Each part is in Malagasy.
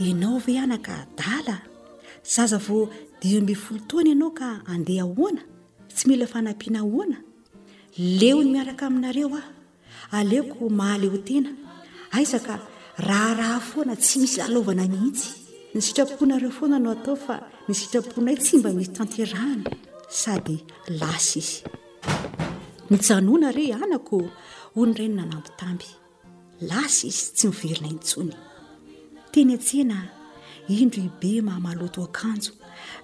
Ianao ve anaka adala? Zaza vao dimy ambin'ny folo taona ianao ka andeha ahoana? Tsy mila fanampiana ahoana? Leo ny miaraka aminareo aho. Aleoko mahaleo tena. Aiza ka, raharaha foana tsy misy lalaovana mihitsy. Ny sitraponareo foana no atao fa ny sitraponay tsy mba misy tanterahana. Sady lasa izy. Mijanòna re anako, hoy ny rainy nanambitamby. Lasa izy tsy miverina intsony. Teny an-tsena, indro i Bema maloto akanjo,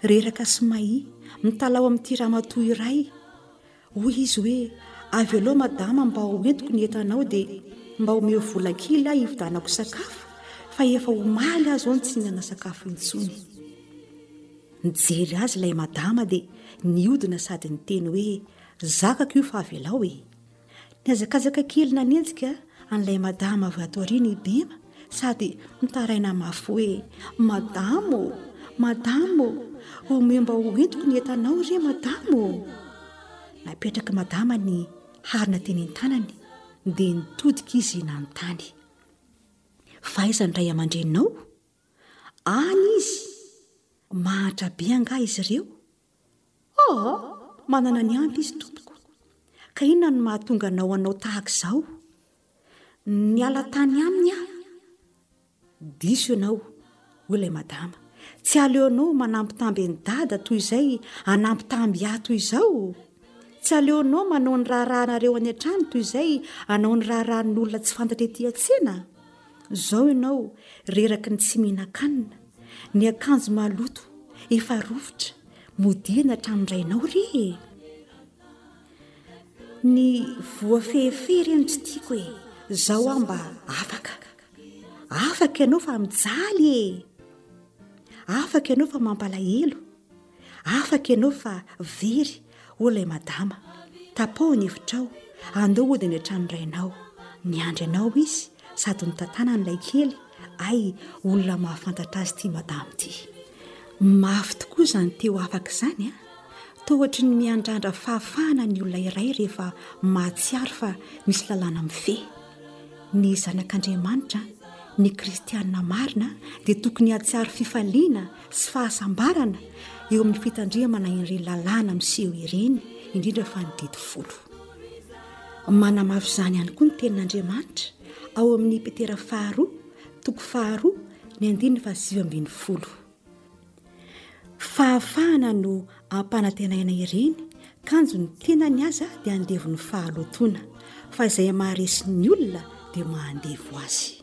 reraka sy mahia, mitalaho amin'ity ramatoa iray. Hoy izy hoe, Avelao madama mba ho entiko ny entanao dia mba omeo vola kely aho hividanako sakafo fa efa omaly aho izao no tsy nihinana sakafo intsony. Nijery azy ilay madama dia niodina sady niteny hoe, Zakako io fa avelao e! Nihazakazaka kely nanenjika an'ilay madama avy ato aoriana i Bema sady nitaraina mafy hoe, Madama ô! Madama ô! Omeo mba ho entiko ny entanao re madama ô! Napetrak'i madama ny harona teny an-tanany dia nitodika izy nanontany. Fa aiza ny ray aman-dreninao? Any izy! Mahantra be angaha izy ireo? Ôoo! Manana ny ampy izy tompoko. Ka inona no mahatonga anao hanao tahaka izao? Niala tany aminy aho. Diso ianao, hoy ilay madama. Tsy aleonao manambitamby an'i Dada toy izay hanambitamby ahy toy izao? Tsy aleonao manao ny raharahanareo any an-trano toy izay hanao ny raharahan'olona tsy fantatra ety an-tsena? Zao ianao reraky ny tsy mihinan-kanina, ny akanjo maloto efa rovitra, modiana hatramin'ny rainao re e! Ny voa fehifehy re no tsy tiako e! Zao aho mba afaka. Afaka ianao fa mijaly e! Afaka ianao fa mampalahelo. Afaka ianao fa very, hoy ilay madama. Tapaho ny efitrao, andao hody any an-tranon'i rainao. Miandry anao izy sady notantanany ilay kely. Hay, olona mahafantatra azy ity madama ity. Mafy tokoa izany te-ho afaka izany an! Tohatry ny miandrandra fahafahana ny olona iray rehefa mahatsiaro fa misy lalàna mifehy. Ny zanak'Andriamanitra, ny kristiana marina dia tokony hahatsiaro fifaliana Tsy fahasambarana eo amin'ny fitandremana ireny lalàna miseho ireny, indrindra fa ny didy folo. Manamafy izany ihany koa ny tenin'Andriamanitra ao amin'ny Petera faharoa, toko faharoa, ny andininy fahasivy ambin'ny folo. Fahafahana no ampanantenaina ireny, kanjo ny tenany aza dia andevon'ny fahalotoana, fa izay maharesy ny olona dia mahandevo azy.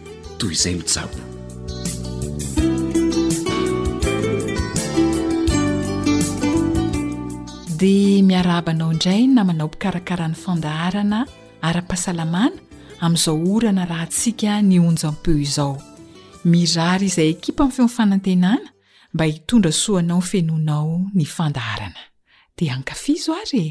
toy izay mitsabo dia miarahabanao indray namanao mpikarakara ny fandaharana ara-pahasalamana amin'izao orana rahantsika ny onjam-peo izao mirary izay ekipa ny feo fanantenana mba hitondra soanao fenonao ny fandaharana dia ankafizo ary e!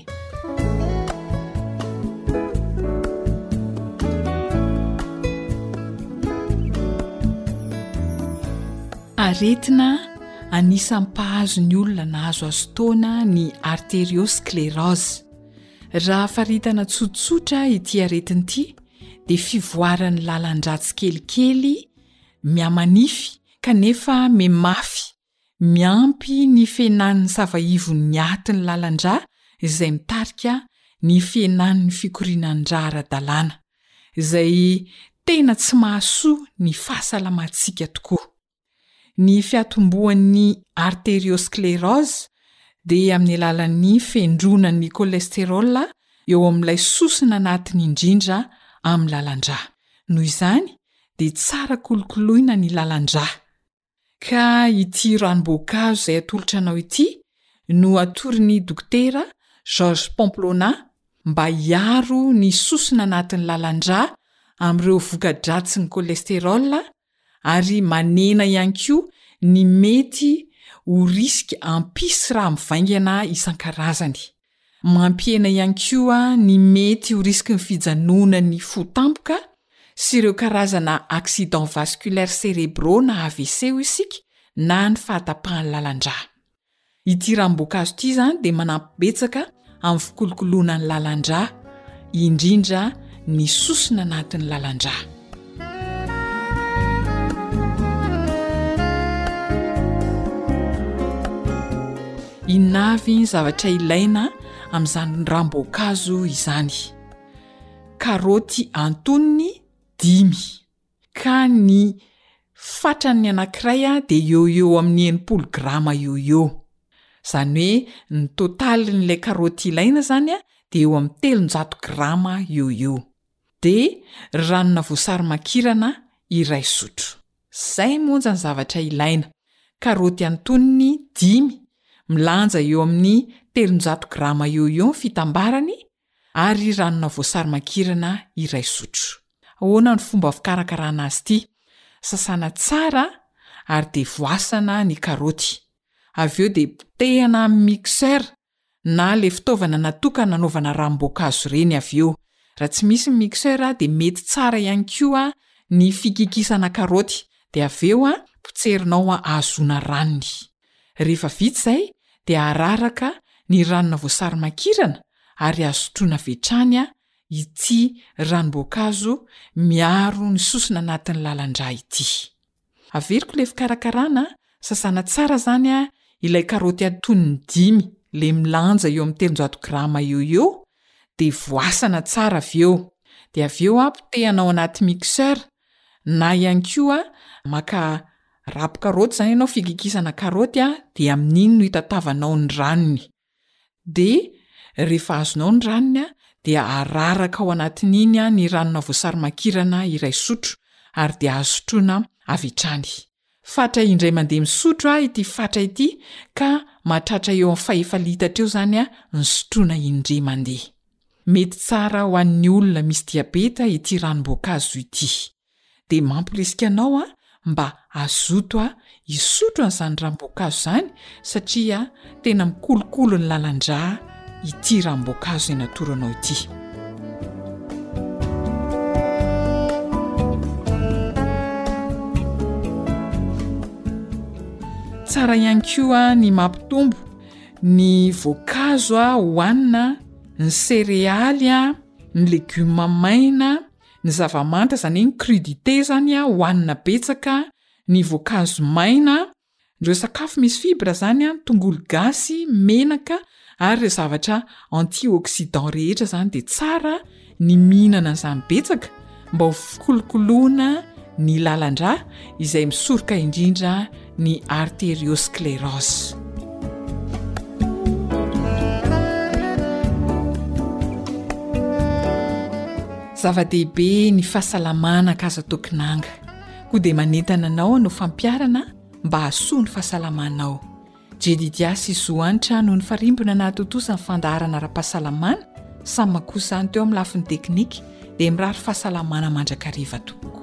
Aretina anisan'ny mpahazo ny olona nahazo azo taona ny arteriosclérose. Raha faritana tsotsotra ity aretina ity dia fivoaran'ny lalan-dratsy kelikely mihamanify kanefa mimafy Miampy ny fihenan'ny savaivon'ny atin'ny lalan-drà izay mitarika ny fihenan'ny fikorianan-drà ara-dalàna, izay tena tsy mahasoa ny fahasalamantsika tokoa. Ny fiatombohan'ny arteriosclérose dia amin'ny alalan'ny fendronan'ny cholesterol eo amin'ilay sosona anatiny indrindra amin'ny lalan-drà. Noho izany, dia tsara kolokoloina ny lalan-drà, ka ity ranom-boankazo izay atolotra anao ity no atorin'ny dokotera George Pamplona mba hiaro ny sosona anatin'ny lalan-drà amin'ireo voka-dratsin'ny cholesterol ary manena ihany koa ny mety ho risque hampisy rà mivaingana isan-karazany. Mampihena ihany koa ny mety ho risikin'ny fijanonan'ny fo tampoka sy ireo karazana accidents vasculaires cérébraux na avc hoy isika na ny fahatapahan'ny lalan-drà. Ity ranom-boankazo ity izany dia manampy betsaka amin'ny fikolokoloana ny lalan-drà, indrindra ny sosona anatin'ny lalan-drà. Inona avy ny zavatra ilaina amin'izany ranom-boankazo izany? Karaoty antonony dimy, ka ny fatran'ny anankiray dia eo ho eo amin'ny enimpolo grama eo ho eo. Izany hoe ny totalin'ilay karaoty ilaina izany dia eo amin'ny telonjato grama eo ho eo. Dia ranona voasary makirana iray sotro. Izay monja ny zavatra ilaina. Karaoty antonony dimy, milanja eo amin'ny telonjato grama eo ho eo ny fitambarany, ary ranona voasary makirana iray sotro. Ahoana no fomba fikarakarana azy ity? Sasana tsara ary dia voasana ny karaoty. Avy eo dia potehana amin'ny mixeur na le fitaovana natokana anaovana ranom-boankazo reny avy eo, raha tsy misy ny mixeur dia mety tsara ihany koa ny fikikisana karaoty dia avy eo potserinao ahazoana ranony, rehefa vita izay dia araraka ny ranona voasary makirana ary azo sotroina avy hatrany ity ranom-boankazo miaro ny sosona anatin'ny lalan-drà ity. Averiko le fikarakarana a! Sasana tsara zany a ilay karaoty antonony dimy le milanja eo amin'ny telonjato grama eo ho eo de voasana tsara avy eo de avy eo a potehana ao anaty mixeur na ihany koa maka rapi-karaoty zany ianao fikikisana karaoty a de amin'iny no itatavanao ny ranony Dia rehefa azonao ny ranony dia araraka ao anatin'iny ny ranona voasarimakirana iray sotro ary dia azo sotroina avy hatrany. Fatra indray mandeha misotro ity fatra ity ka mahatratra eo amin'ny fahefa litatra eo izany ny sotroina indray mandeha. Mety tsara ho an'ny olona misy diabeta ity ranom-boankazo ity. Dia mamporisika anao aho mba hazoto aho hisotro an'izany ranom-boankazo izany satria tena mikolokolo ny lalan-drà ity ranom-boankazo izay natoro anao ity. Tsara ihany koa ny mampitombo ny voankazo hohanina, ny serealy, ny legioma maina. ny zava-manta izany hoe ny crudité zany a hohanina betsaka, ny voankazo maina, ireo sakafo misy fibres zany a, tongolo gasy, menaka ary ireo zavatra antioxydants rehetra zany dia tsara ny mihinana an'izany betsaka mba ho fikolokoloana ny lalan-drà. izay misoroka indrindra ny arteriosclérose. Zava-dehibe ny fahasalamana ka aza tokinanga, koa dia manentana anao hanao fampiharana mba hahasoa ny fahasalamanao. Jedidya sy Zohanitra no nifarimbona nahatontosa ny fandaharana ara-pahasalamana, samy makoa izany teo amin'ny lafiny teknika, dia mirary fahasalamana mandrakariva tompoko.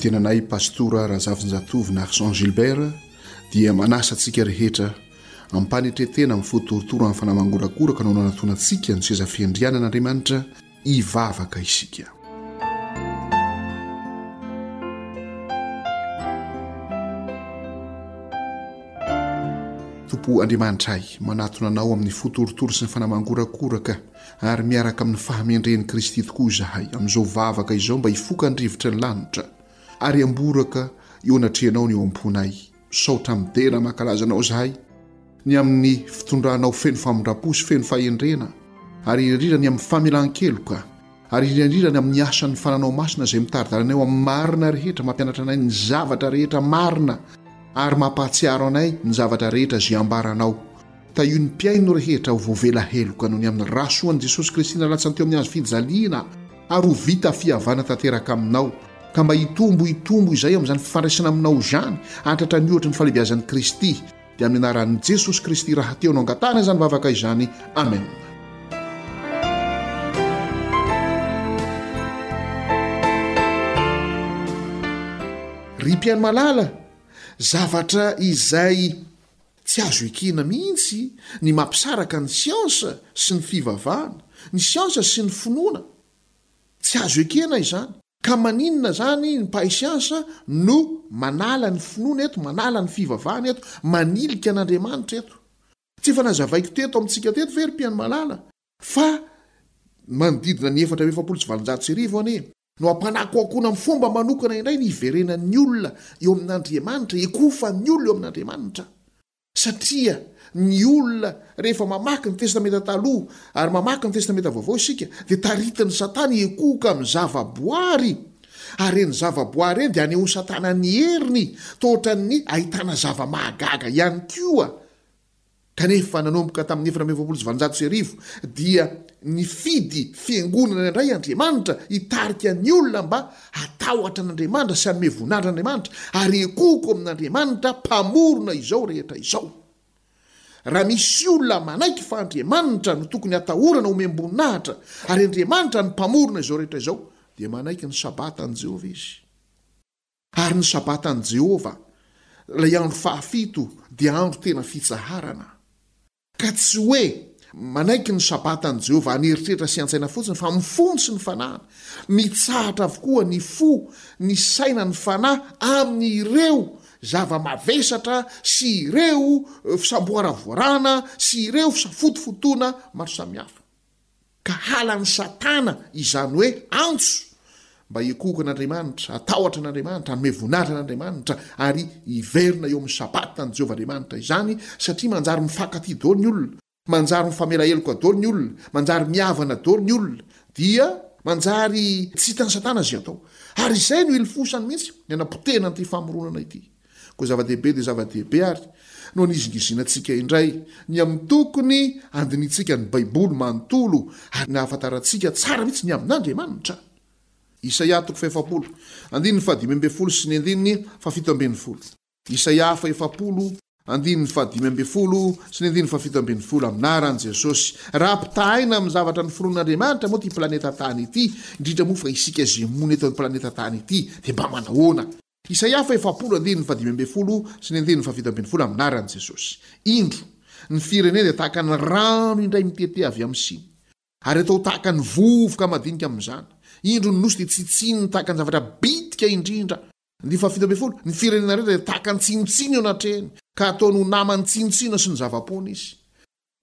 tenanay pastora razafinjatovo narson gilbert dia manasa antsika rehetra ampanetre tena amin'ny fotorotoro amin'ny fanamangoragoraka no nanatoana antsika ny sezafiandrianana andriamanitra hivavaka isika. Tompo Andriamanitra ay, manatona Anao amin'ny fo torotoro sy ny fanahy mangorakoraka ary miaraka amin'ny fahamendrehin'i Kristy tokoa izahay amin'izao vavaka izao mba hifoka ny rivotra ny lanitra ary hamboraka eo anatrehanao ny eo am-ponay. Misaotra midera mankalaza anao zahay ny amin'ny fitondranao feno famindrampo sy feno fahendrena ary indrindra ny amin'ny famelan-keloka ary indrindra indrindra ny amin'ny asan'ny fananao masina izay mitari-dalana eo amin'ny marina rehetra mampianatra anay ny zavatra rehetra marina ary mampahatsiaro anay ny zavatra rehetra izay ambaranao Tahio ny mpihaino rehetra ho voavela heloka noho ny amin'ny ra soan'i Jesosy Kristy nalatsany teo amin'ny hazo fijaliana ary ho vita fihavana tanteraka aminao ka mba hitombo hitombo izay amin'izany fifandraisana aminao izany hatratra ny ohatry ny falebiazan'i Kristy dia amin'ny anaran'i Jesosy Kristy rahateo no angatahana izany vavaka izany amen Ry mpihaino malala, zavatra izay Tsy azo ekena mihitsy ny mampisaraka ny siansa sy ny fivavahana, ny siansa sy ny finoana. Tsy azo ekena izany. Ka maninona izany ny mpahay siansa no manala ny finoana eto, manala ny fivavahana eto, manilika an'Andriamanitra eto? Tsy efa nazavaiko teto amintsika teto ve ry mpianimalala fa manodidina ny efatra amby efapolo sy valonjato sy arivo anie No hampanakoakoana amin'ny fomba manokana indray ny hiverenan'ny olona eo amin'Andriamanitra, hikofan'ny olona eo amin'Andriamanitra. Satria ny olona rehefa mamaky ny Testamenta Taloha ary mamaky ny Testamenta Vaovao isika dia taritin'i Satana hikohoka amin'ny zavaboary ary ireny zavaboary ireny dia hanehoan'i Satana ny heriny toa ohatran'ny ahitana zava-mahagaga ihany koa Kanefa nanomboka tamin'ny efatra amby efapolo sy valonjato sy arivo dia nifidy fiangonana indray Andriamanitra hitarika ny olona mba hatahotra an'Andriamanitra sy hanome voninahitra an'Andriamanitra ary hikoiko amin'Andriamanitra mpamorona izao rehetra izao. Raha misy olona manaiky fa Andriamanitra no tokony hatahorana homem-boninahitra ary Andriamanitra no mpamorona izao rehetra izao dia manaiky ny Sabata an'i Jehovah izy. Ary ny Sabatan'i Jehovah, ilay andro fahafito, dia andro tena fitsaharana. Ka tsy hoe manaiky ny Sabatan'i Jehovah an'eritreritra sy an-tsaina fotsiny, fa amin'ny fony sy ny fanahiny. Mitsahatra avokoa ny fo, ny saina, ny fanahy amin'ireo zava-mavesatra sy ireo fisamboaravoarana sy ireo fisafotofotoana maro samihafa. ka halan'i Satana, izany hoe antso mba hikohoka an'Andriamanitra, hatahotra an'Andriamanitra, hanome voninahitra an'Andriamanitra, ary hiverina eo amin'ny Sabata an'i Jehovah Andriamanitra izany, satria manjary mifankatia daholo ny olona, manjary mifamela heloka daholo ny olona, manjary mihavana daholo ny olona, dia manjary tsy hitan'i Satana izay atao. Ary izay no ilfosany mihitsy, ny hanapotehana an'ity famoronana ity. Koa zava-dehibe dia zava-dehibe àry no anizingizinantsika indray ny amin'ny tokony handinihintsika ny Baiboly manontolo ary ny hahafantarantsika tsara mihitsy ny amin'Andriamanitra. Isaia toko fahefapolo, andininy fahadimy ambin'ny folo sy ny andininy fahafito ambin'ny folo. Isaia fahefapolo, andininy fahadimy ambin'ny folo sy ny andininy fahafito ambin'ny folo, Anaran'i Jesosy. Raha ampitahaina amin'ny zavatra noforonin'Andriamanitra moa ity planeta tany ity, indrindra moa fa isika izay mony eto amin'ny planeta tany ity, dia mba manahoana? Isaia fahefapolo andininy fahadimy ambin'ny folo sy ny andininy fahafito ambin'ny folo Anaran'i Jesosy, indro, ny firenena dia tahaka ny rano indray mitete avy amin'ny siny, ary atao tahaka ny vovoka madinika amin'izany, indro, ny nosy dia tsitsininy tahaka ny zavatra bitika indrindra, andininy fahafito ambin'ny folo Ny firenena rehetra dia tahaka ny tsinontsino eo anatrehany, ka ataony ho naman'ny tsinontsino sy ny zava-poana izy.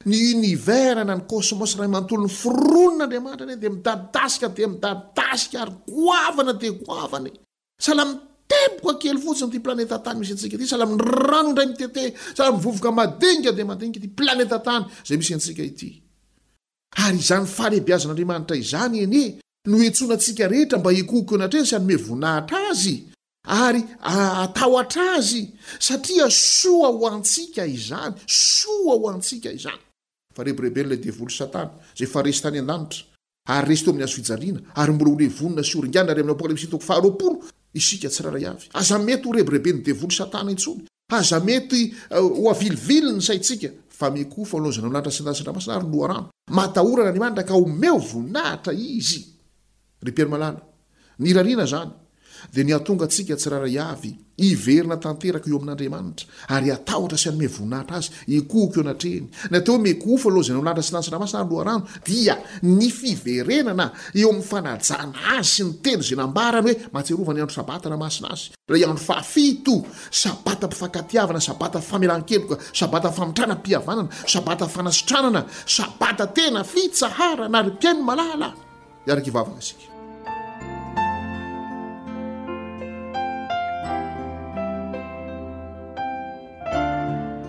Ny Univers na ny Kôsmôsy iray manontolo ny foronin'Andriamanitra anie dia midadasika dia midadasika ary goavana dia goavana e! Salam teboka kely fotsiny ity planeta tany misy antsika ity, salam ny rano indray mitete, salam ny vovoka madinika dia madinika ity planeta tany izay misy antsika ity. Ary izany fahalehibiazan'Andriamanitra izany anie no iantsoana antsika rehetra mba hikohoko eo anatrehany sy hanome voninahitra Azy ary hatahotra Azy satria soa ho antsika izany, soa ho antsika izany. Fa rebirebeny ilay devoly Satana izay efa resy tany an-danitra. Ary resy teo amin'ny hazo fijaliana, ary mbola ho levonina sy ho ringana ary amin'ny Apokalypsy toko faharoapolo, isika tsirairay avy. Aza mety horebireben'ny devoly Satana intsony. Aza mety ho avilivily ny saintsika, fa mikoa fanolozana ho lanitra sy andanitra andramasina ary loharano. Matahora an'Andriamanitra ka omeo voninahitra Izy. Ry Mpiary malala, Ny irariana izany dia ny hahatonga antsika tsirairay avy hiverina tanteraka eo amin'Andriamanitra ary hatahotra sy hanome voninahitra Azy, hikohoka eo anatrehiny. Ny atao hoe mekofo aloha izay ny ao Lanitra sy Lantsina Masina ary Loharano dia ny fiverenana eo amin'ny fanajana Azy sy ny teny izay nambarany hoe mahatsiarova ny andro sabata na masina Azy, ilay andro fahafito, sabatam-pifankatiavana, sabata famelan-keloka, sabata famitranam-pihavanana, sabata fanasitranana, sabata tena fitsaharana ry mpihaino malala. Hiaraka hivavaka isika.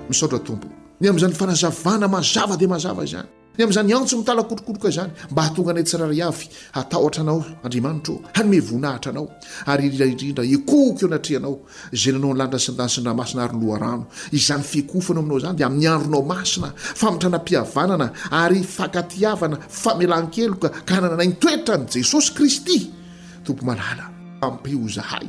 Misaotra Tompo o, ny amin'izany fanazavana mazava dia mazava izany, ny amin'izany antso mitalakotrokoroka izany, mba hahatonga anay tsirairay avy hatahotra Anao, Andriamanitra o, hanome voninahitra Anao, ary indrindra indrindra ekoiko eo anatrehanao. Izay nanao ny lanitra sy ny tany sy ny ranomasina ary ny loharano. Izany fiekofanao aminao izany dia amin'ny andronao masina, famitranam-pihavanana ary fankatiavana, famelan-keloka ka hanananay ny toetran'i Jesosy Kristy. Tompo malala, ampio izahay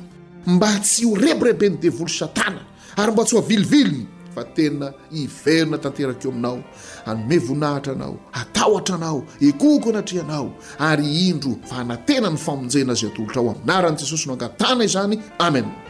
mba tsy ho rebireben'ny devoly Satana ary mba tsy ho aviliviliny fa tena Hiverina tanteraka eo aminao, hanome voninahitra anao, hatahotra anao, hikohoko anatrehanao, ary indro fa hanantena ny famonjena izay atolotrao amin'ny anaran'i Jesosy no angatahana izany. Amen.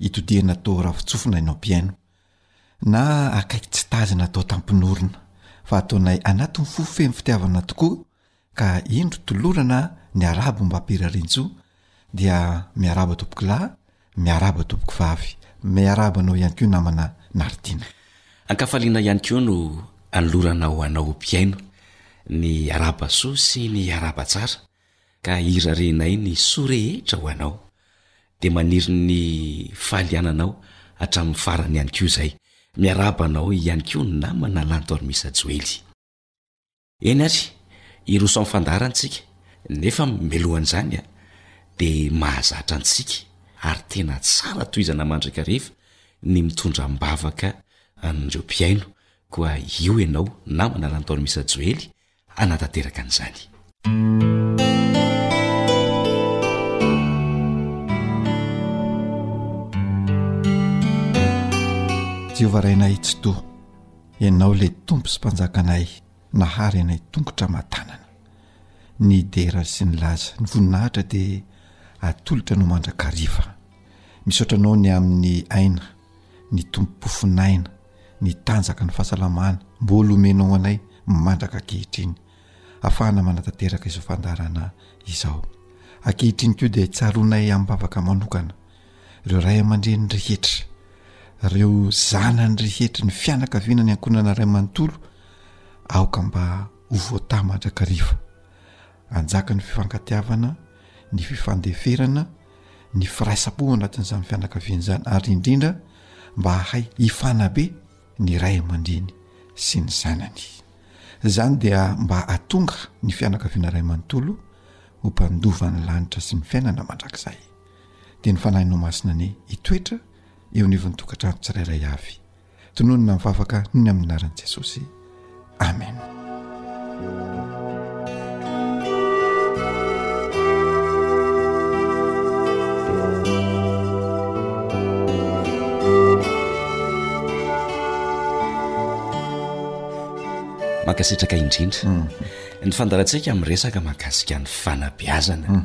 Itodihana atao rafitsofina ianao mpihaino, na akaiky tsy tazana atao tampinorina, fa ataonay anaty ny fo feno fitiavana tokoa ka indro tolorana ny arabo mba pirarintsoa dia miaraba tompoko lahy, miaraba tompoko vavy, miaraba anao ihany koa namana Naritina. Ankafaliana ihany koa no anoloranao anao mpihaino ny araba soa sy ny araba tsara Ka hirarenay ny soa rehetra ho Anao. Dia maniry ny fahaliananao hatramin'ny farany ihany koa izay. Miarahaba anao ihany koa ny namana Lantormisa Joely. Eny ary, hiroso amin'ny fandaharana isika, nefa mialohan'izany dia mahazatra antsika ary tena tsara tohizana mandrakariva ny mitondra am-bavaka an'ireo mpihaino, koa io ianao namana Lantormisa Joely hanatanteraka an'izany. Jehovah Rainay Tsitoha, Ianao ilay Tompo sy Mpanjakanay nahary anay tongotra aman-tanana. Ny dera sy ny laza, ny voninahitra dia atolotra anao mandrakariva. Misaotra anao ny amin'ny aina, ny tompo-pofon'aina, ny tanjaka ny fahasalamana mbola omenao anay mandraka ankehitriny afahana manatanteraka izao fandaharana izao ankehitriny koa dia tsaronay amin'ny vavaka manokana ireo ray aman-dreny rehetra ireo zanany rehetra ny fianakaviana ny ankonana ray manontolo aoka mba ho voata mandrakariva anjaka ny fifankatiavana ny fifandeferana ny firaisam-po anatin'izany fianakaviana izany ary indrindra mba hahay hifanabe ny ray aman-dreny sy ny zanany izany dia mba atonga ny fianakaviana ray manontolo ho mpandova ny lanitra sy ny fiainana mandrakizay dia ny fanahinao masina anie hitoetra eo anivon'ny tokantrano tsirairay avy Tononina mivavaka ny amin'ny anaran'i Jesosy. Amena. Mankasitraka indrindra. Ny fandaharantsika amin'ny resaka mahakasika ny fanabeazana.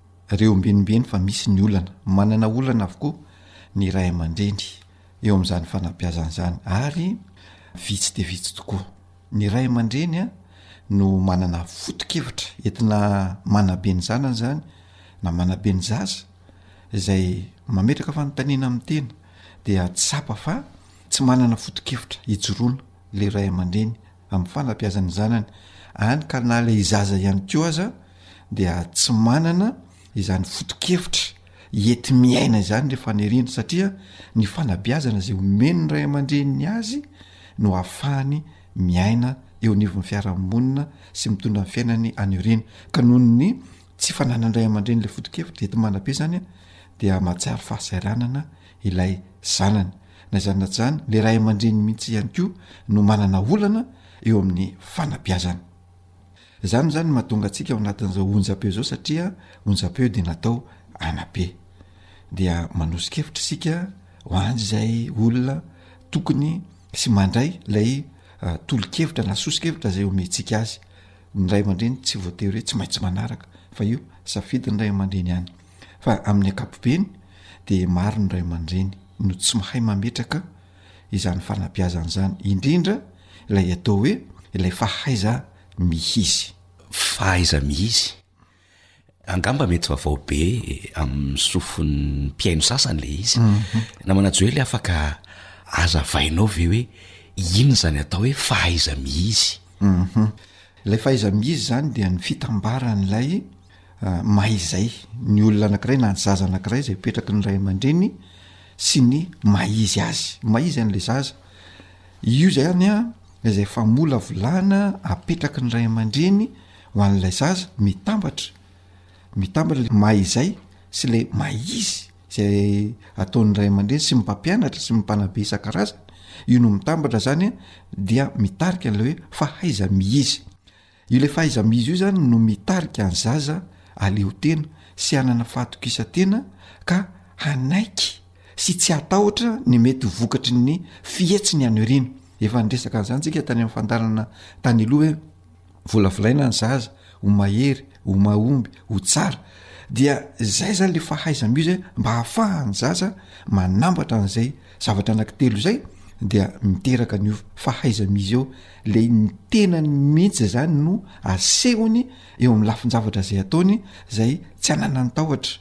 Reo mbenimbeny fa misy ny olana. Manana olana avokoa ny ray aman-dreny eo amin'izany fanabeazana izany ary vitsy dia vitsy tokoa ny ray aman-dreny no manana foto-kevitra entina manabe ny zanany izany na manabe ny zaza izay mametraka fanontaniana amin'ny tena dia tsapa fa tsy manana foto-kevitra hijoroana ilay ray aman-dreny amin'ny fanabeazan'ny zanany any ka na ilay zaza ihany koa aza dia tsy manana izany fotokevitra ety miaina izany le faniriany satria ny fanabeazana izay omen'ny ray aman-dreniny azy no hahafahany miaina eo anivon'ny fiarahamonina sy mitondra ny fiainany anyrina ka noho ny tsy fananandray aman-dreny le fotokevitra ety manabe zany dia mahatsiaro fahasairanana ilay zanany. Na izany na izany, ny ray aman-dreniny mihitsy ihany koa no manana olana eo amin'ny fanabeazana. Izany amin'izany no mahatonga antsika ao anatin'izao onjam-peo izao satria onjam-peo dia natao hanabe. Dia manoso-kevitra isika ho an'izay olona tokony sy mandray ilay tolo-kevitra na soso-kevitra izay omentsika azy. Ny ray aman-dreny tsy voatery hoe tsy maintsy manaraka fa io safidin'ny ray aman-dreny ihany. fa amin'ny ankapobeny dia maro ny ray aman-dreny no tsy mahay mametraka izany fanabeazana izany, indrindra ilay atao hoe ilay fahaiza mihizy. Fahaiza mihizy? Angamba mety vaovao be amin'ny sofin'ny mpihaino sasany ilay izy. Mhm. Namana Joely afaka azavainao ve hoe inona izany atao hoe fahaiza mihizy? Mhm. Ilay fahaiza mihizy izany dia ny fitambaran'ilay May izay ny olona anankiray na ny zaza anankiray izay petraky ny ray aman-dreniny sy ny maha izy azy. Maha izy an'ilay zaza. Io izany an, izay famolavolana apetraky ny ray aman-dreny ho an'ilay zaza mitambatra, mitambatra ilay maha izay sy ilay maha izy izay ataon'ny ray aman-dreny sy ny mpampianatra sy ny mpanabe isan-karazany. Io no mitambatra izany dia mitarika an'ilay hoe fahaiza-miiza. Io le fahaiza-mizy io zany no mitarika ny zaza aleo tena sy hanana fahatokisa-tena ka hanaiky sy tsy hatahotra ny mety ho vokatry ny fihetsiny any aoriana. Efa niresaka an'izany tsika tany amin'ny fandaharana tany aloha hoe volavolaina ny zaza ho mahery, ho mahomby, ho tsara. Dia zay zany le fahaiza-mizy hoe mba hahafahan'ny zaza manambatra an'izay. Zavatra anankitelo izay dia miteraka an'io fahaiza-mizy eo, le ny tenany mihitsy izany no asehony eo amin'ny lafin-javatra izay ataony izay tsy ananan'ny tahotra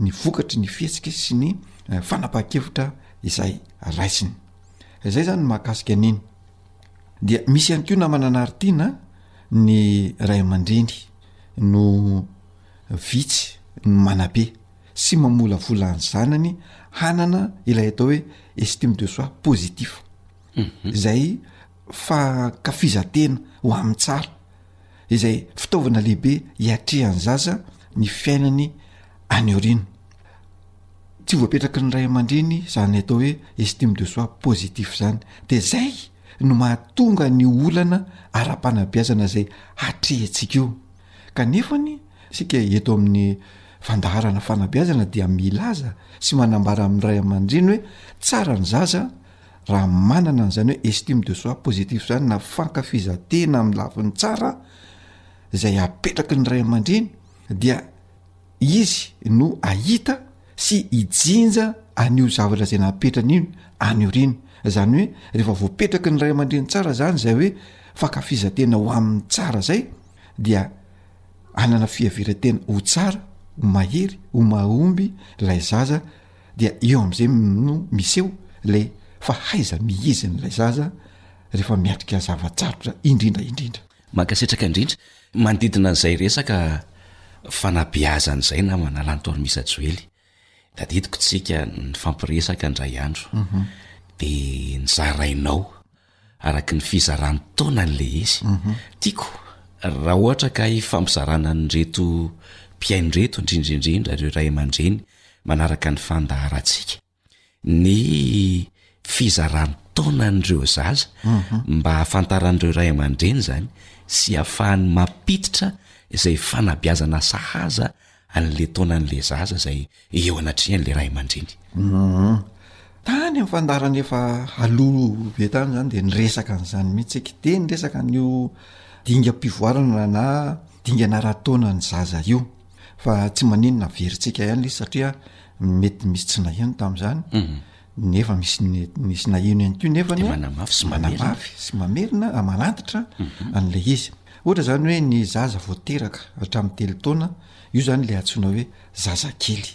ny vokatry ny fihetsiky sy ny eh, fanapahan-kevitra izay raisiny. Izay zany no mahakasika an'iny. Dia misy ihany koa namana anaritiana ny ray aman-dreny no vitsy ny manabe. sy mamolavola ny zanany hanana ilay atao hoe estime de soi positif izay fankafizan-tena ho amin'ny tsara izay fitaovana lehibe hiatrehan'ny zaza ny fiainany any aoriana tsy voapetraka ny ray aman-dreny izany atao hoe estime de soi positif izany de zay no mahatonga ny olana ara-panabeazana izay hatrehantsika io Kanefa anie isika eto amin'ny fandaharana fanabeazana dia milaza sy manambara amin'ny ray aman-dreny hoe tsara ny zaza raha manana an'izany hoe estime de soi positif izany na fankafizan-tena amin'ny lafiny tsara izay apetraky ny ray aman-dreny dia izy no ahita sy hijinja an'io zavatra izay napetrany iny any aoriana izany hoe rehefa voapetraky ny ray aman-dreny tsara izany izay hoe fankafizan-tena ho amin'ny tsara izay dia anana fiheveran-tena ho tsara ho mahery ho mahomby lay zaza dia eo am'izay no miseho lay fa haiza mihiziny lay zaza rehefa miatrika zava-tsarotra indrindra indrindra mankasitraka indrindra manodidina an'izay resaka fanabeazana izay namana lantormisa joely tadidiko tsika nifampiresaka indray andro mhm. de nizarainao araky ny fizarany taona le izy tiako raha ohatra ka hifampizarana an'ireto mpihaino reto indrindra indrindra ireo ray aman-dreny manaraka ny fandaharantsika ny fizarany taona an'ireo zaza mhm. mba hahafantaran'ireo ray aman-dreny zany sy hahafahan'ny mampiditra izay fanabiazana sahaza an'le taonan'le zaza izay eo anatrehan'le ray aman-dreny. Tany amin'ny fandaharana efa aloha be tany izany dia niresaka an'izany mihitsy aky, dia niresaka an'io dingam-pivoarana na dingana ara-taonan'ny zaza io fa tsy maninona averintsika ihany le izy satria mety misy tsy naheno tamin'izany. nefa misy misy naheno ihany ko nefa ny manamafy sy manamafy sy mamerina raha manantitra mhm. an'ilay izy ohatra zany hoe ny zaza voateraka hatramin'ny telo taona io zany le atsoina hoe zaza kely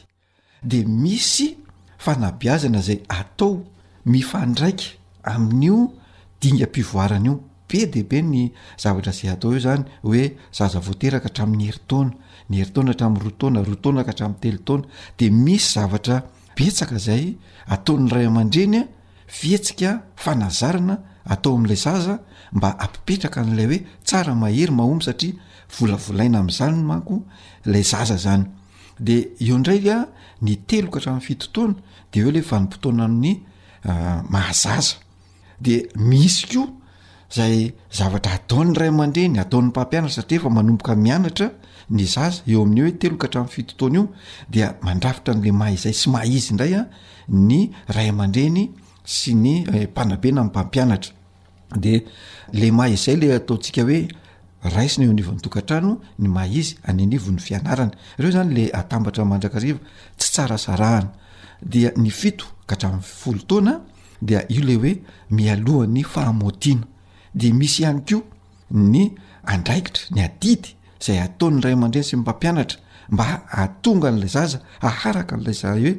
de misy fanabiazana zay atao mifandraika amin'io dingam-pivoarana io be de be ny zavatra zay atao io zany hoe zaza voateraka hatramin'ny heritaona ny heritaona hatramin'ny roa taona roa taona ka hatramin'ny telo taona de misy zavatra betsaka izay ataon'ny ray aman-dreny fihetsika fanazarana atao amin'ilay zaza mba ampipetraka an'ilay hoe tsara mahery mahomby satria volavolaina amin'izany manko ilay zaza izany de eo indray a ny teloka hatramin'ny fito taona de eo ilay vanim-potoana amin'ny ah, mahazaza De misy koa zay zavatra ataon'ny ray aman-dreny, ataon'ny mpampianatra satria efa manomboka mianatra ny zaza eo amin'ny hoe telo ka hatramin'ny fito taona io dia mandrafitra an'le maha izay sy maha izy indray a ny ray aman-dreny sy ny mpanabe na ny mpampianatra de le maha izay le ataontsika hoe raisina eo anivon'ny tokantrano ny maha izy any anivon'ny fianarana, reo zany le atambatra mandrakariva tsy tsara sarahana, dia ny fito ka hatramin'ny folo taona a dia io le hoe mialohan'ny fahamotiana dia misy ihany koa ny andraikitra ny adidy zay ataon'ny ray aman-dreny sy ny mpampianatra mba ahatonga an'ilay zaza aharaka an'ilay za hoe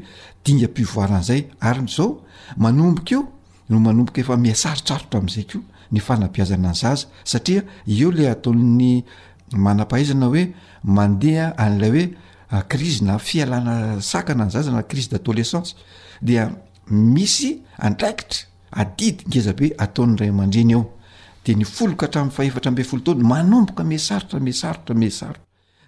dingam-pivoarana zay ary ny zao manomboka eo no manomboka efa mihasarotrarotra am'izay koa ny fanabeazana ny zaza satria eo le ataon'ny manam-pahaizana hoe mandeha an'ilay hoe krizy na fialana sakana ny zaza na krizy d'adolescence dia misy andraikitra, adidy, ngeza be ataon'ny ray aman-dreny eo de ny folo ka hatramin'ny fahefatra ambin'ny folo taona manomboka mihasarotra mihasarotra mihasarotra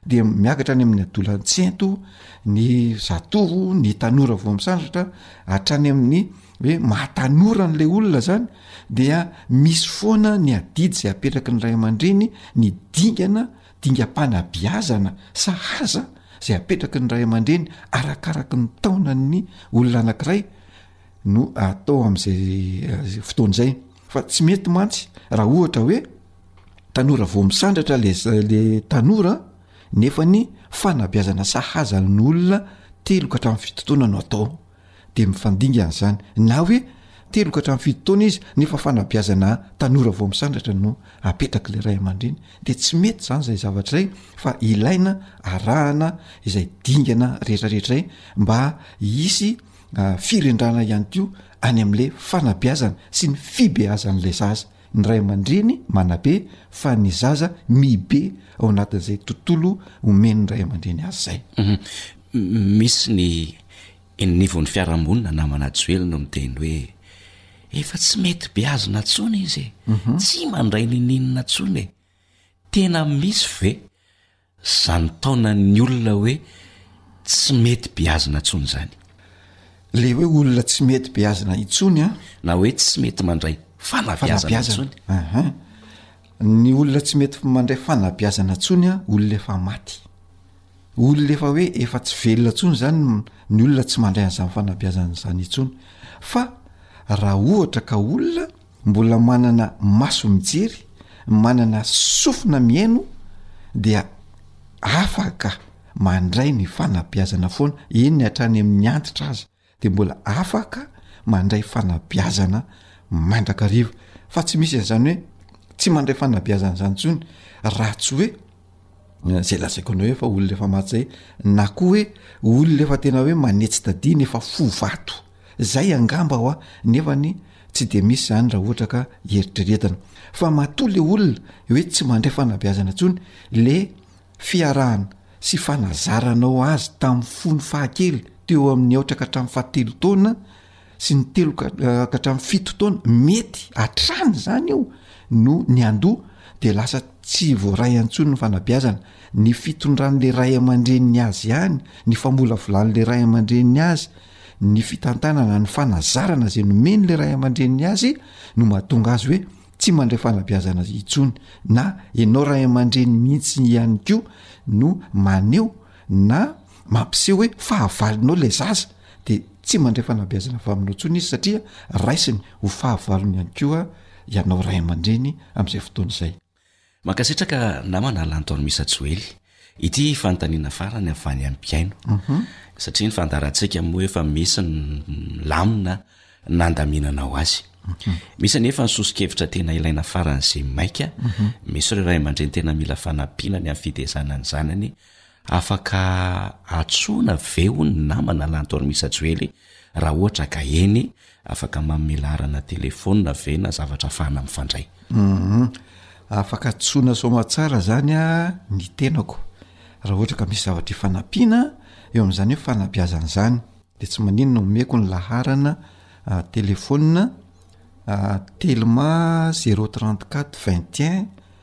dia miakatra any amin'ny adolantsento ny zatovo ny tanora vao misandratra hatrany amin'ny hoe mahatanora an'la olona zany dia misy foana ny adidy zay apetraky ny ray aman-dreny ny dingana Dingam-panabeazana sahaza izay apetraky ny ray aman-dreny arakaraky ny taonan'ny olona anankiray no atao amin'izay eh, fotoana izay. Fa tsy mety mantsy raha ohatra hoe tanora vao misandratra le le tanora nefa ny fanabeazana sahaza ny olona telo ka hatramin'ny fitotoana no atao. dia mifandingana izany na hoe telo ka hatramin'ny fito taona izy nefa fanabeazana tanora vao misandratra no apetrak'ilay ray aman-dreny dia tsy mety izany izay zavatra izay fa ilaina arahana izay dingana rehetrarehetra izay mba hisy firendrana ihany koa any amin'ilay fanabeazana sy ny fibeazan'ilay zaza ny ray aman-dreny manabe fa ny zaza mihibe ao anatin'izay tontolo omen'ny ray aman-dreny azy izay. Misy ny eny anivon'ny fiarahamonina na manajo hely no miteny hoe efa tsy mety beazina intsony izy e, tsy mandray ninininina intsony e. Tena misy ve? Zany taonan'ny olona hoe tsy mety beazina tsony izany. Le hoe olona tsy mety beazina intsony an! Na hoe tsy mety mandray fanabeazana intsony. Ahaa. Ny olona tsy mety mandray fanabeazana tsony an, olona efa maty. Olona efa hoe efa tsy velona tsony izany no ny olona tsy mandray an'izany fanabeazana izany intsony. Fa raha ohatra ka olona. Mbola manana maso mijery, manana sofina mihaino dia afaka mandray ny fanabeazana foana, eny ny hatrany amin'ny antitra aza dia mbola afaka mandray fanabeazana mandrakariva, fa tsy misy an'izany hoe tsy mandray fanabeazana izany intsony raha tsy hoe zay lazaiko anao hoe efa olona efa maty zay na koa hoe olona efa tena hoe manetsi-tadiana efa fo vato. Zay angamba hoa nefa anie tsy dia misy zany raha ohatra ka eritreretina fa matoa le olona hoe tsy mandray fanabeazana tsony le fiarahana sy fanazaranao azy tam fony fahakely teo amin'ny aotra ka hatramin'ny fahatelo taona sy ny telo ka hatramin'ny fito taona mety hatrany zany io no ny andoha de lasa tsy voaray antsony ny fanabeazana ny fitondran'le ray aman-dreniny azy ihany ny famolavolan'le ray aman-dreniny azy Ny fitantanana ny fanazarana izay nomen'ilay ray aman-dreniny azy no mahatonga azy hoe tsy mandray fanabeazana intsony, na ianao ray aman-dreny mihitsy ihany koa no maneho na mampiseho hoe fahavalonao ilay zaza dia tsy mandray fanabeazana avy aminao intsony izy satria raisiny ho fahavalony ihany koa ianao ray aman-dreny amin'izay fotoana izay. Mankasitraka namana Lanton Misa Joely. Ity fanontaniana farany avy any amin'ny mpihaino. Mhm. Satria ny fandaharantsika moa efa misy ny lamina nandaminana ho azy. Mhm. Misy anefa ny soso-kevitra tena ilaina faran'izay maika. Mhm. Misy ireo ray aman-dreny tena mila fanampiana ny amin'ny fitezana ny zanany Afaka antsoina ve hono ny namana lantormisa joely raha ohatra ka eny afaka manome laharana telefonina ve na zavatra afahana mifandray. Hum afaka antsoina soamatsara zany a ny tenako raha ohatra ka misy zavatra ifanampiana eo amin'izany hoe fanabeazana izany de tsy maninona omeko ny laharana telefonina telma zero trente quatre vingt et un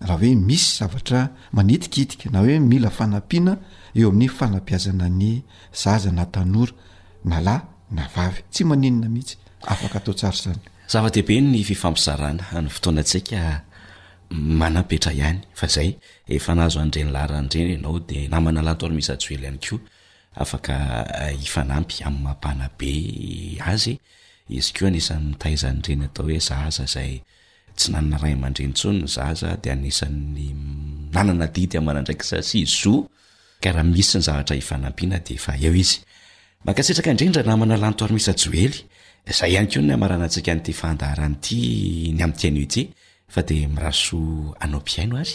raha hoe misy zavatra manitikitika na hoe mila fanampiana eo amin'ny fanabeazana ny zaza na tanora na lahy na vavy tsy maninona mihitsy afaka atao tsara izany zava-dehibe ny fifampizarana ny fotoanantsika manam-petra ihany fa izay efa nahazo an'ireny laharana ireny ianao dia namana lantoany misajoely ihany koa afaka eh, hifanampy amin'ny mampanabe azy izy koa anisan'ny mitaiza an'ireny atao hoe zaza izay Tsy nanana ray aman-dreny intsony ny zaza dia anisan'ny nanana adidy aman'andraikitra sy zo ka raha misy ny zavatra hifanampiana dia efa eo izy. Mankasitraka indrindra namana Lantoarimisa Joely. Izay ihany koa ny hamaranantsika an'ity fandaharana ity ny amin'ny Tiano ity fa dia mirahasoa anao mpihaino ary.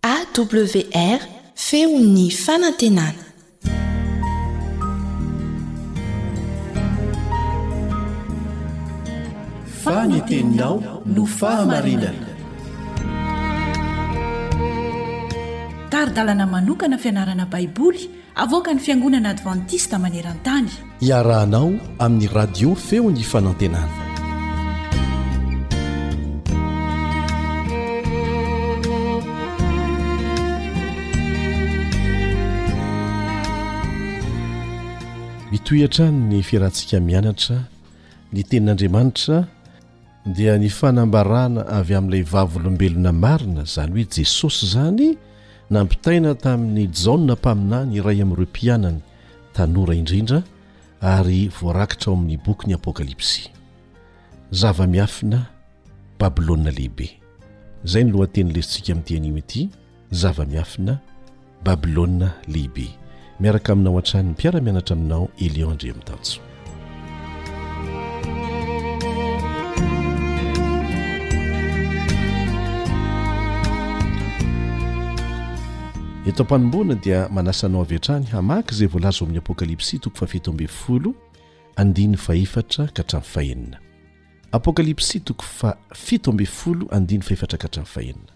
AWR, Feon'ny fanantenana. Fa ny teninao no fahamarinana. Tari-dalana manokana fianarana Baiboly. Avoakan'ny Fiangonana Advantista maneran-tany. Iarahanao amin'ny Radio Feon'ny Fanantenana. Mitohy hatrany ny fiarahantsika mianatra ny tenin'Andriamanitra. dia ny fanambarana avy amin'ilay vavolombelona marina, izany hoe Jesosy izany, nampitaina tamin'i Jaona mpaminany iray amin'ireo mpianany tanora indrindra ary voarakitra ao amin'ny bokin'ny Apokalypsy. Zava-miafina, Babylona Lehibe. Izay ny lohatenin'ny lesintsika amin'ity anio ity. Zava-miafina, Babylona Lehibe. Miaraka aminao hatrany ny mpiara-mianatra aminao Elion Andriamitanjo. Eto am-panomboana dia manasa anao avy hatrany hamaky izay voalaza ao amin'ny Apokalypsy toko fahafito ambin'ny folo andiny fahefatra ka hatramin'ny fahenina. Apokalypsy toko fahafito ambin'ny folo andiny fahefatra ka hatramin'ny fahenina.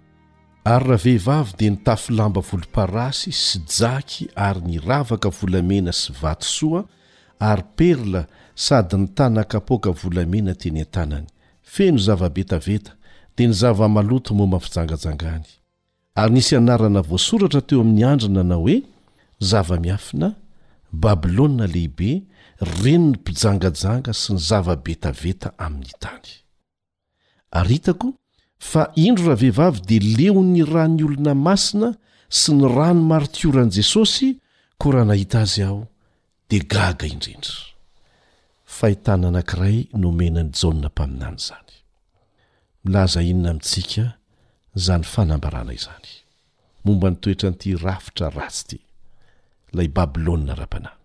Ary ravehivavy dia nitafy lamba volomparasy sy jaky ary niravaka volamena sy vatosoa ary perla sady nitana kapoaka volamena teny an-tanany, feno zava-betaveta, dia ny zava-maloto momba ny fijangajangany. Ary nisy anarana voasoratra teo amin'ny andriny nanao hoe, Zava-miafina, Babylona Lehibe, ren'ny mpijangajanga sy ny zava-betaveta amin'ny tany. Ary hitako fa indro ravehivavy dia leon'ny ran'ny olona masina sy ny rany martioran'i Jesosy, koa raha nahita azy aho dia gaga indrindra. Fahitana anankiray nomena an'i Jaona mpaminany izany. Milaza inona amintsika izany fanambarana izany, momba ny toetran'ity rafitra ratsy ity, ilay Babylona ara-panahy?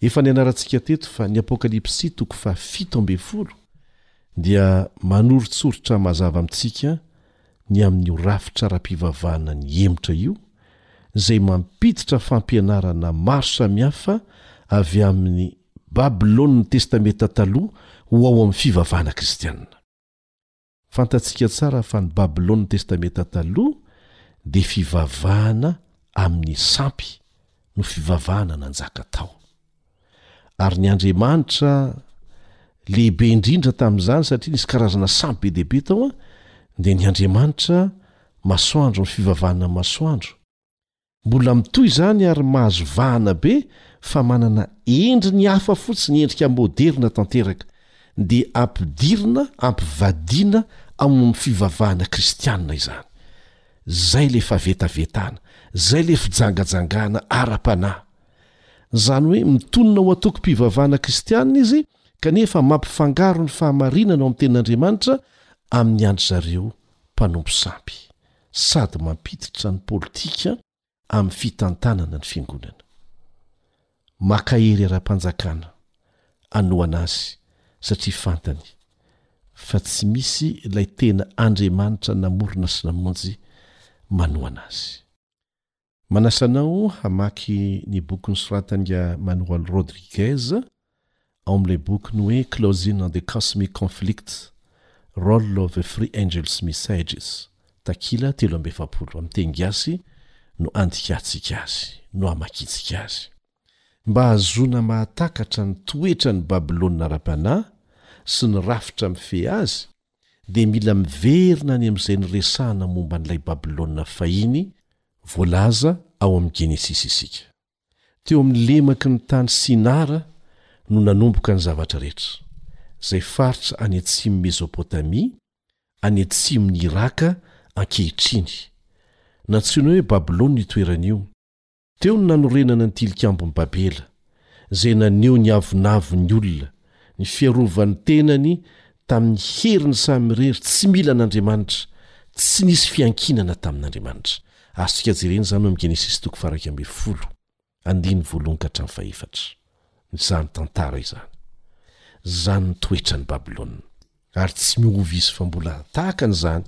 Efa nianarantsika teto fa ny Apokalypsy toko faha fito ambin'ny folo dia manoritsoritra mazava amintsika ny amin'io rafitra ara-pivavahana nihemotra io izay mampiditra fampianarana maro samihafa avy amin'ny Babylon'ny Testamenta Taloha ho ao amin'ny fivavahana kristiana. Fantatsika tsara fa ny Babylona Testamenta Taloha dia fivavahana amin'ny sampy no fivavahana nanjaka tao. Ary ny andriamanitra lehibe indrindra tamin'izany, satria nisy karazana sampy be dia be tao, dia ny andriamanitra masoandro, ny fivavahana amin'ny masoandro. Mbola mitohy izany ary mahazo vahana be fa manana endriny hafa fotsiny endrika moderina tanteraka dia ampidirina ampivadiana ao amin'ny fivavahana kristianina izany. Zay le favetavetana, zay le fijangajangana ara-panahy. Zany hoe mitonona ho antokom-pivavahana kristianina izy kanefa mampifangaro ny fahamarinana ao amin'ny tenin'Andriamanitra amin'ny an-dry zareo mpanompo sampy. sady mampiditra ny politika amin'ny fitantanana ny fiangonana. Maka hery ara-panjakana anohana azy satria fantany fa tsy misy ilay tena Andriamanitra namorona sy namonjy manohana azy. Manasa anao hamaky ny boky nosoratan'Inga Manuel Rodriguez ao amin'ilay bokiny hoe Closing on the Cosmic Conflict, Role of the Free Angels Messages, takila telo amby efapolo, amin'ny teny gasy, no handikantsika azy, no hamakiantsika azy. Mba hahazoana mahatakatra ny toetran'ny Babylona ara-panahy sy ny rafitra mifehy azy, dia mila miverina any amin'izay niresahana momba an'ilay Babylona fahiny voalaza ao amin'ny Genesisy isika. Teo amin'ny lemaky ny tany Sinara no nanomboka ny zavatra rehetra, izay faritra any atsimon'i Mezopotamia, any atsimon'i Iràka ankehitriny. Nantsoina hoe Babylona io toerana io. Teo ny nanorenana ny Tilikambon'i Babela, izay naneho ny avonavon'ny olona, ny fiarovan'ny tenany tamin'ny heriny samirery tsy mila an'Andriamanitra, tsy nisy fiankinana tamin'Andriamanitra. Azontsika jerena izany ao amin'ny Genesisy toko faha-iraika ambin'ny folo, andininy voalohany ka hatramin'ny faha-efatra. Izany tantara izany. Izany ny toetran'i Babylona. Ary tsy miova izy fa mbola tahaka an'izany.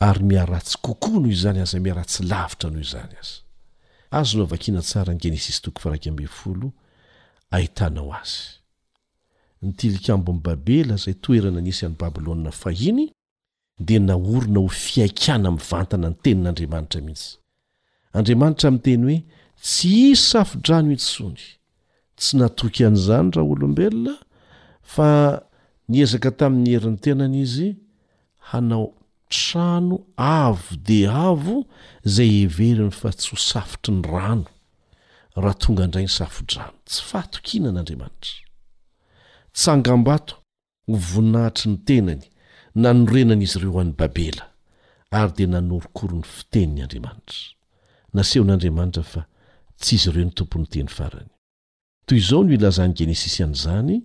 ary miharatsy kokoa noho izany aza, miharatsy lavitra noho izany aza. Azonao vakiana tsara ny Genesisy toko faha-iraika ambin'ny folo, ahitanao azy. Ny Tilikambon'i Babela, izay toerana nisy an'i Babylona fahiny, dia naorina ho fihaikana mivantana ny Tenin'Andriamanitra mihitsy. Andriamanitra miteny hoe tsy hisy safo-drano intsony. Tsy natoky an'izany raolombelona fa niezaka tamin'ny herin'ny tenany izy hanao trano avo dia avo izay heveriny fa tsy ho safotry ny rano raha tonga indray ny safo-drano. Tsy fahatokiana an'Andriamanitra. Tsangambato ho voninahitry ny tenany, nanorenana izy ireo any Babela, ary dia nanorokoro ny fitenin' Andriamanitra. Nasehon' Andriamanitra fa tsy izy ireo ny tompon' ny teny farany. Toy izao no ilazan'ny Genesisy an' izany,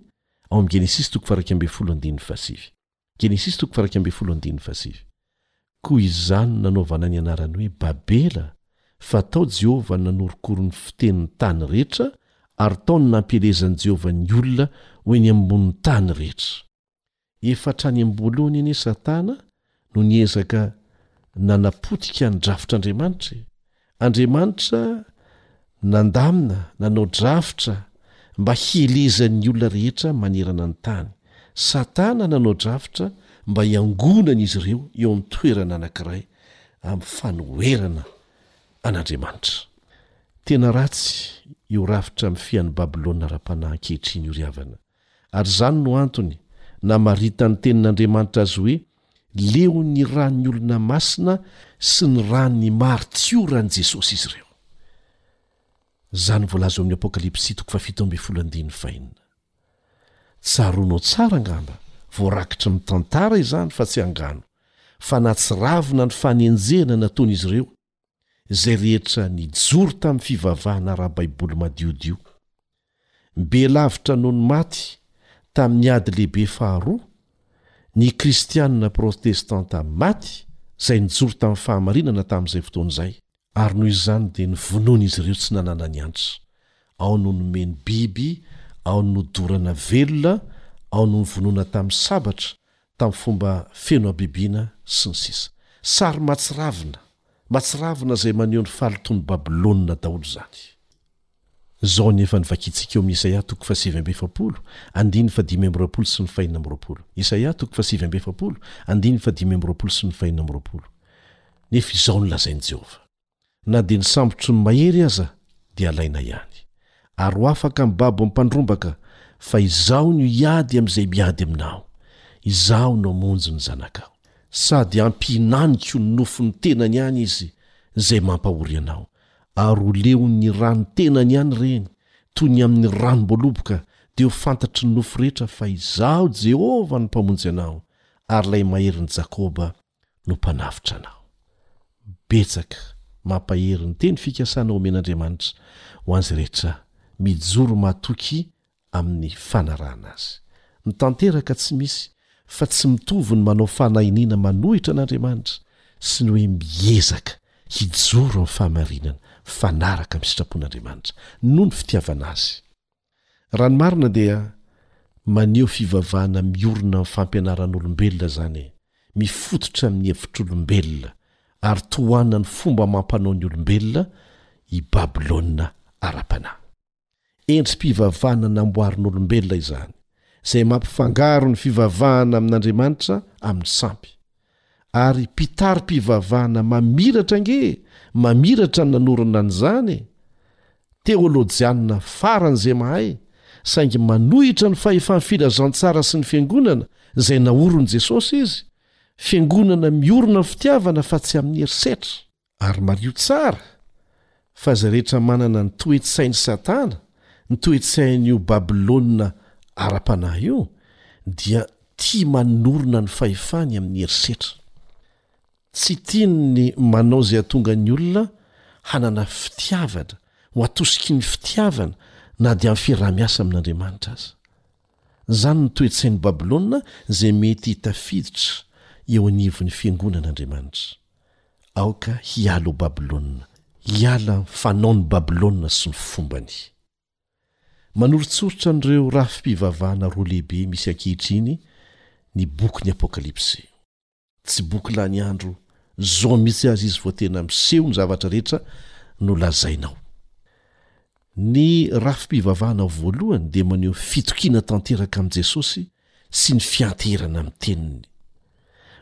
ao amin'ny Genesisy toko faha iraika ambin'ny folo andininy fahasivy. Genesisy toko faha iraika ambin'ny folo andininy fahasivy. Koa izany nanaovana ny anarany hoe Babela, fa tao Jehovah no nanorokoro ny fitenin'ny tany rehetra, ary tao no nampielezn'i Jehovah ny olona ho eny ambonin'ny tany rehetra. Efa hatrany am-boalohany anie Satana no niezaka nanapotika ny drafitr'Andriamanitra e! Andriamanitra nandamina, nanao drafitra mba hielezan'ny olona rehetra manerana ny tany. Satana nanao drafitra mba hiangonan'izy ireo eo amin'ny toerana anankiray amin'ny fanoherana an'Andriamanitra. Tena ratsy io rafitra mifian'i Babylona ara-panahy ankehitriny io ry havana, ary izany no antony namaritan'ny Tenin'Andriamanitra azy hoe Leon'ny ran'ny olona masina sy ny ran'ny martioran'i Jesosy izy ireo. Izany voalaza ao amin'ny Apokalypsy toko fahafito ambin'ny folo andininy fahenina. Tsaroanao tsara angamba, voarakitry ny tantara izany fa tsy angano, fa nahatsiravina ny fanenjehana nataon'izy ireo, izay rehetra nijoro tamin'ny fivavahana ara-baiboly madiodio. Be lavitra noho ny maty tamin'ny Ady Lehibe Faharoa ny Kristianina protestanta maty izay nijoro tamin'ny fahamarinana tamin'izay fotoana izay, ary noho izany dia novonoin'izy ireo tsy nanana ny antra, ao no nomeny biby, ao no nodorana velona, ao no novonoina tamin'ny sabatra, tamin'ny fomba feno habibiana, sy ny sisa Sary mahatsiravina, mahatsiravina izay maneho ny fahalotoan'i Babylona daholo izany. Izao ny efa novakintsika eo amin'ny Isaia toko fahasivy amby efapolo, andininy fahadimy amby roapolo sy ny fahenina amby roapolo. Isaia toko fahasivy amby efapolo, andininy fahadimy amby roapolo sy ny fahenina amby roapolo. Nefa izao no lazain'i Jehovah. Na dia ny sambotry ny mahery aza dia alaina ihany. Ary ho afaka amin'ny babo mpandrombaka, fa izaho no hiady amin'izay miady aminao, izaho no hamonjy ny zanakao. Sady hampihinaniko ny nofon'ny tenany ihany izy izay mampahory anao, ary ho leon'ny ran'ny tenany ihany ireny, toy ny amin'ny ranom-boaloboka, dia ho fantatry ny nofo rehetra fa izaho Jehovah no Mpamonjy anao, ary ilay Maherin'i Jakoba no mpanavotra anao. Betsaka, mampahery ny teny fikasana omen'Andriamanitra ho an'izay rehetra mijoro matoky amin'ny fanarahana Azy. Mitanteraka tsy misy fa tsy mitovy ny manao fanahiniana manohitra an'Andriamanitra sy ny hoe miezaka hijoro amin'ny fahamarinana mifanaraka amin'ny sitrapon'Andriamanitra noho ny fitiavana Azy. Raha ny marina dia maneho fivavahana miorina amin'ny fampianaran'olombelona izany e, mifototra amin'ny hevitr'olombelona, ary tohanan'ny fomba amam-panao ny olombelona i Babylona ara-panahy. Endri-pivavahana namboarin'olombelona izany, izay mampifangaro ny fivavahana amin'Andriamanitra amin'ny sampy, Ary mpitari-pivavahana mamiratra ange mamiratra ny nanorina an'izany e! Teolojianina faran'izay mahay, saingy manohitra ny fahefan'ny filazantsara sy ny Fiangonana izay naorin'i Jesosy izy, Fiangonana miorina amin'ny fitiavana fa tsy amin'ny herisetra. Ary mariho tsara fa izay rehetra manana ny toe-tsain'i Satana, ny toe-tsain'io Babylona ara-panahy io, dia tia manorina ny fahefany amin'ny herisetra. Tsy tiany ny manao izay hahatonga ny olona hanana fitiavana, ho atosiky ny fitiavana na dia amin'ny fiaraha-miasa amin'Andriamanitra aza. Izany no toe-tsain'i Babylona izay mety tafiditra eo anivon'ny fiangonan'Andriamanitra. Aoka hiala ao Babylona, hiala amin'ny fanaon'i Babylona sy ny fombany. Manoritsoritra an'ireo rafi-pivavahana roa lehibe misy ankehitriny ny bokin'ny Apokalypsy. Tsy boky lany andro, zao mihitsy aza izy vao tena miseho ny zavatra rehetra nolazaina ao. Ny rafi-pivavahana voalohany dia maneho fitokiana tanteraka amin'i Jesosy sy ny fianteherana amin'ny teniny.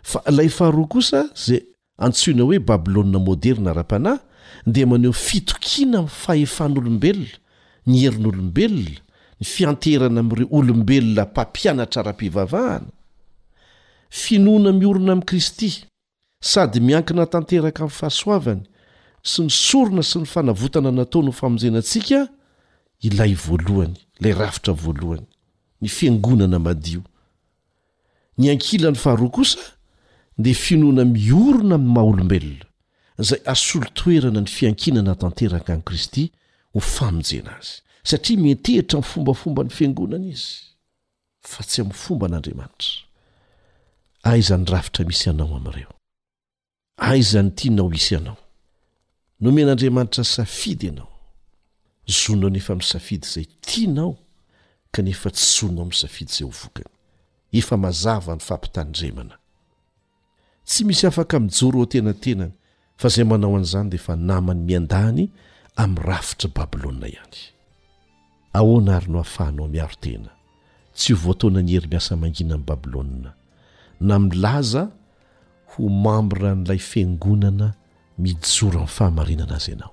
Fa ilay faharoa kosa, izay antsoina hoe Babylona Moderina ara-panahy, dia maneho fitokiana amin'ny fahefan'olombelona, ny herin'olombelona, ny fianteherana amin'ireo olombelona mpampianatra ara-pivavahana, finoana miorina amin'i Kristy, sady miankina tanteraka amin'ny fahasoavany sy ny sorona sy ny fanavotana nataony ho famonjena antsika ilay voalohany, ilay rafitra voalohany, ny fiangonana madio. Ny ankilany faharoa kosa dia finoana miorina amin'ny maha-olombelona, izay asolo toerana ny fiankinana tanteraka an'i Kristy ho famonjena azy, satria miantehitra amin'ny fombafomban'ny fiangonana izy. fa tsy amin'ny fomban' Andriamanitra. Aiza ny rafitra misy anao amin'ireo? Aiza ny tianao hisy anao? Nomen' Andriamanitra safidy ianao. Zonao ny efa misafidy izay tianao kanefa tsy zonao misafidy izay ho vokany. Efa mazava ny fampitandremana. Tsy misy afaka mijoro eo an-tenantenany, fa izay manao an'izany dia efa namany miandany amin'ny rafitr'i Babylona ihany. Ahoana àry no ahafahanao miaro tena tsy ho voataonan'ny hery miasa mangina amin'i Babylona, na milaza ho mambran'ilay fiangonana mijoro amin'ny fahamarinana aza ianao?